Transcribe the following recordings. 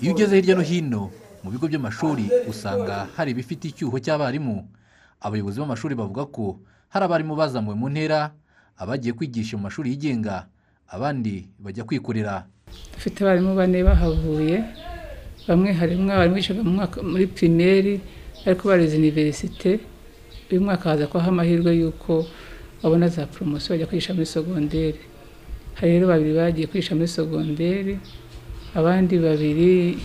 iyo ugeze hirya no hino mu bigo by'amashuri usanga hari ibifite icyuho cy'abarimu. Abayobozi b'amashuri bavuga ko hari abarimu bazamuwe mu ntera abagiye kwigisha mu mashuri yigenga abandi bajya kwikorera. Dufite abarimu bane bahavuye bamwe harimo abarimu bicaga mu mwaka muri pirimeri ariko barize iniverisite uyu mwaka haza kubaho amahirwe y'uko babona za poromosiyo bajya kwigisha muri sogonderi hari rero babiri bagiye kwigisha muri sogonderi abandi babiri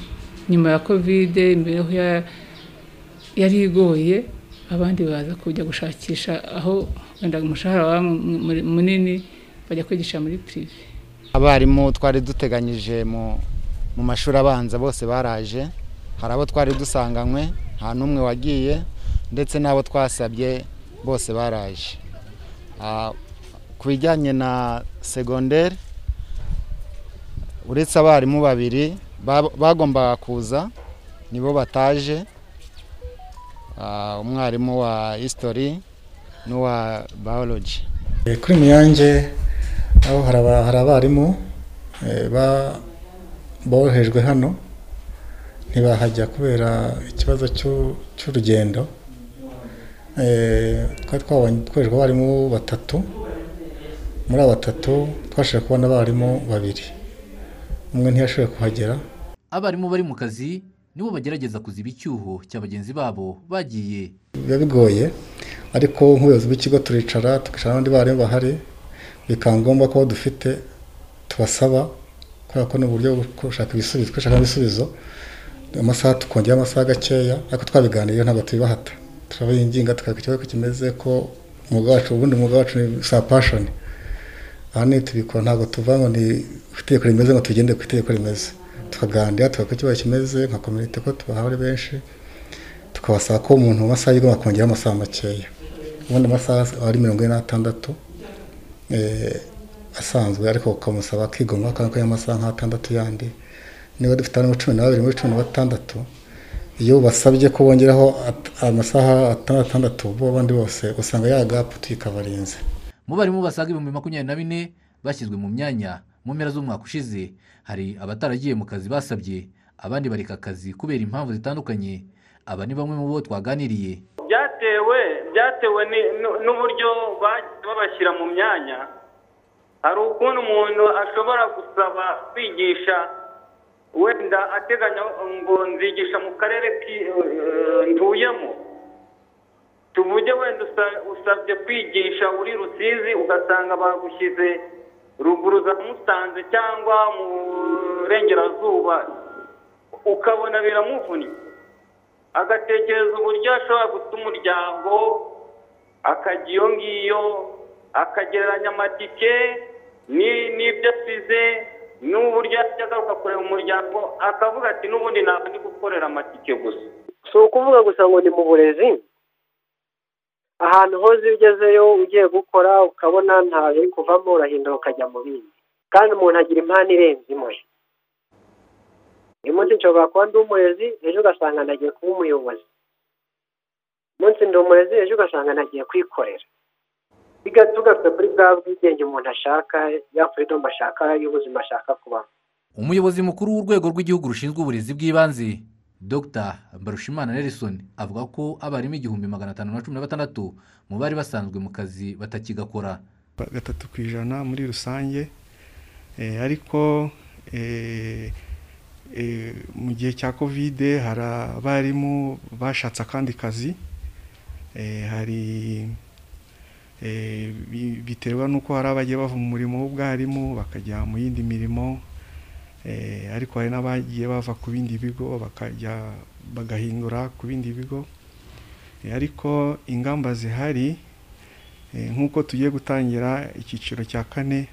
nyuma ya kovide imibereho yari igoye abandi baza kujya gushakisha aho wenda umushahara waba munini bajya kwigisha muri pirive abarimu twari duteganyije mu mashuri abanza bose baraje. Hari abo twari dusanganywe nta n'umwe wagiye ndetse n'abo twasabye bose baraje. Ku bijyanye na segonderi uretse abarimu babiri bagombaga kuza nibo bataje umwarimu wa hisitori n'uwa bayoloji kuri muyange aho hari abarimu bohejwe hano ntibahajya kubera ikibazo cy'urugendo. Twari twabonye twereka abarimu batatu muri abo batatu twashije kubona abarimu babiri. Umwe ntiyashoboye kuhagera. Abarimu bari mu kazi nibo bagerageza kuziba icyuho cya bagenzi babo bagiye. Biba bigoye ariko nk'ubuyobozi bw'ikigo turicara tukicara n'abandi barimu bahari bikaba ngombwa ko dufite tubasaba kubera ko ni uburyo bwo gushaka ibisubizo gushaka ibisubizo amasaha tukongera amasaha gakeya ariko twabiganiriye ntabwo tubibahata. Turabinginga tukareka ikibazo kimeze ko umwuga wacu ubundi umwuga wacu ni sa pashoni. Aha ni tubikora ntabwo tuva ngo ni itegeko rimeze ngo tugende ku itegeko rimeze. Tukaganira tukareka ikibazo kimeze nka komite ko tubahawe ari benshi tukabasaba ko umuntu mu masaha yiga bakongera amasaha makeya. Ubundi amasaha ari mirongo ine n'atandatu asanzwe ariko ukamusaba akigomwa kandi ko y'amasaha nk'atandatu yandi. Niba dufite abantu cumi na babiri muri cumi na batandatu iyo basabye ko bongeraho amasaha atandatu bo abandi bose usanga ya gapu tuyikabarinze mu barimu basaga ibihumbi makumyabiri na bine bashyizwe mu myanya mu mpera z'umwaka ushize. Hari abataragiye mu kazi basabye abandi bareka akazi kubera impamvu zitandukanye. Aba ni bamwe mu bo twaganiriye. Byatewe byatewe n'uburyo babashyira mu myanya. Hari ukuntu umuntu ashobora gusaba kwigisha wenda ateganya ngo nzigisha mu karere ntuyemo. Tuvuge wenda usabye kwigisha uri rusizi ugasanga bagushyize ruguru za musanze cyangwa mu burengerazuba ukabona biramuvunnye agatekereza uburyo ashobora guta umuryango akajya iyo ngiyo akagereranya amatike n'ibyo asize n'uburyo yajya agaruka kureba umuryango akavuga ati n'ubundi ntabwo ndi gukorera amatike gusa. Si ukuvuga gusa ngo ni mu burezi? Ahantu hose iyo ugezeyo ugiye gukora ukabona nta biri kuvamo urahinduka ukajya mu bindi. Kandi umuntu agira impano irenze imwe. Uyu munsi nshobora kuba ndi umurezi ejo ugasanga nagiye kuba umuyobozi. Umunsi ndi umurezi ejo ugasanga nagiye kwikorera. Tugarutse kuri bwa bwigenge umuntu ashaka ya furidomu ashaka y'ubuzima ashaka kubaho. Umuyobozi mukuru w'urwego rw'igihugu rushinzwe uburezi bw'ibanze dr. Mbarushimana nelson avuga ko abarimu igihumbi magana atanu na cumi na batandatu mu bari basanzwe mu kazi batakigakora. Gatatu ku ijana muri rusange ariko mu gihe cya kovide hari abarimu bashatse akandi kazi hari biterwa n'uko hari abagiye bava mu murimo w'ubwarimu bakajya mu yindi mirimo. Ariko hari n'abagiye bava ku bindi bigo bakajya bagahindura ku bindi bigo. Ariko ingamba zihari nk'uko tugiye gutangira icyiciro cya kane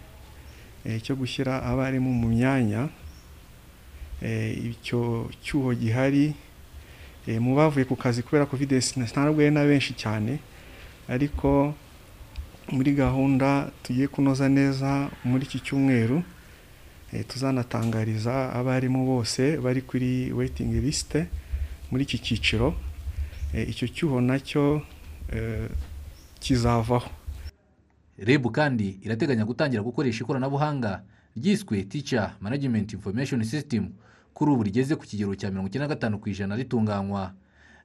cyo gushyira abarimu mu myanya icyo cyuho gihari mu bavuye ku kazi kubera kovide ari na benshi cyane ariko muri gahunda tugiye kunoza neza muri iki cyumweru tuzanatangariza abarimu bose bari kuri weyitingi lisite muri iki cyiciro. Icyo cyuho na cyo kizavaho. Reb kandi irateganya gutangira gukoresha ikoranabuhanga ryiswe teacher management information system kuri ubu rigeze ku kigero cya mirongo icyenda na gatanu ku ijana ritunganywa.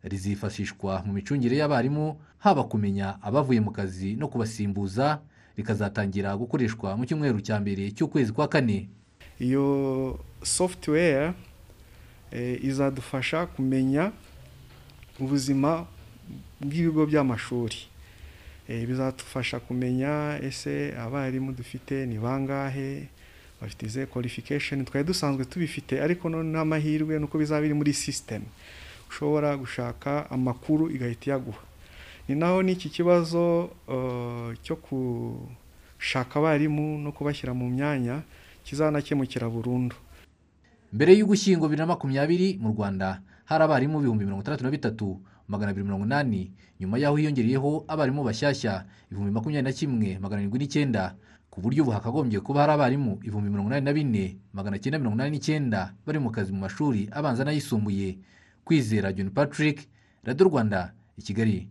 Rizifashishwa mu micungire y'abarimu haba kumenya abavuye mu kazi no kubasimbuza rikazatangira gukoreshwa mu cyumweru cya mbere cy'ukwezi kwa kane. Iyo software izadufasha kumenya ubuzima bw'ibigo by'amashuri. Bizadufasha kumenya ese abarimu dufite ni bangahe bafite ize qualification twari dusanzwe tubifite ariko n'amahirwe nuko bizaba biri muri system. Ushobora gushaka amakuru igahita iyaguha ni naho n'iki kibazo cyo gushaka abarimu no kubashyira mu myanya kizanakemukira burundu. Mbere y'ugushyingo bibiri na makumyabiri mu rwanda hari abarimu ibihumbi mirongo itandatu na bitatu magana abiri mirongo inani nyuma y'aho hiyongereyeho abarimu bashyashya ibihumbi makumyabiri na kimwe magana arindwi n'icyenda ku buryo ubu hakagombye kuba hari abarimu ibihumbi mirongo inani na bine magana cyenda mirongo inani n'icyenda bari mu kazi mu mashuri abanza n'ayisumbuye. Kwizera john patrick radiyo rwanda i kigali.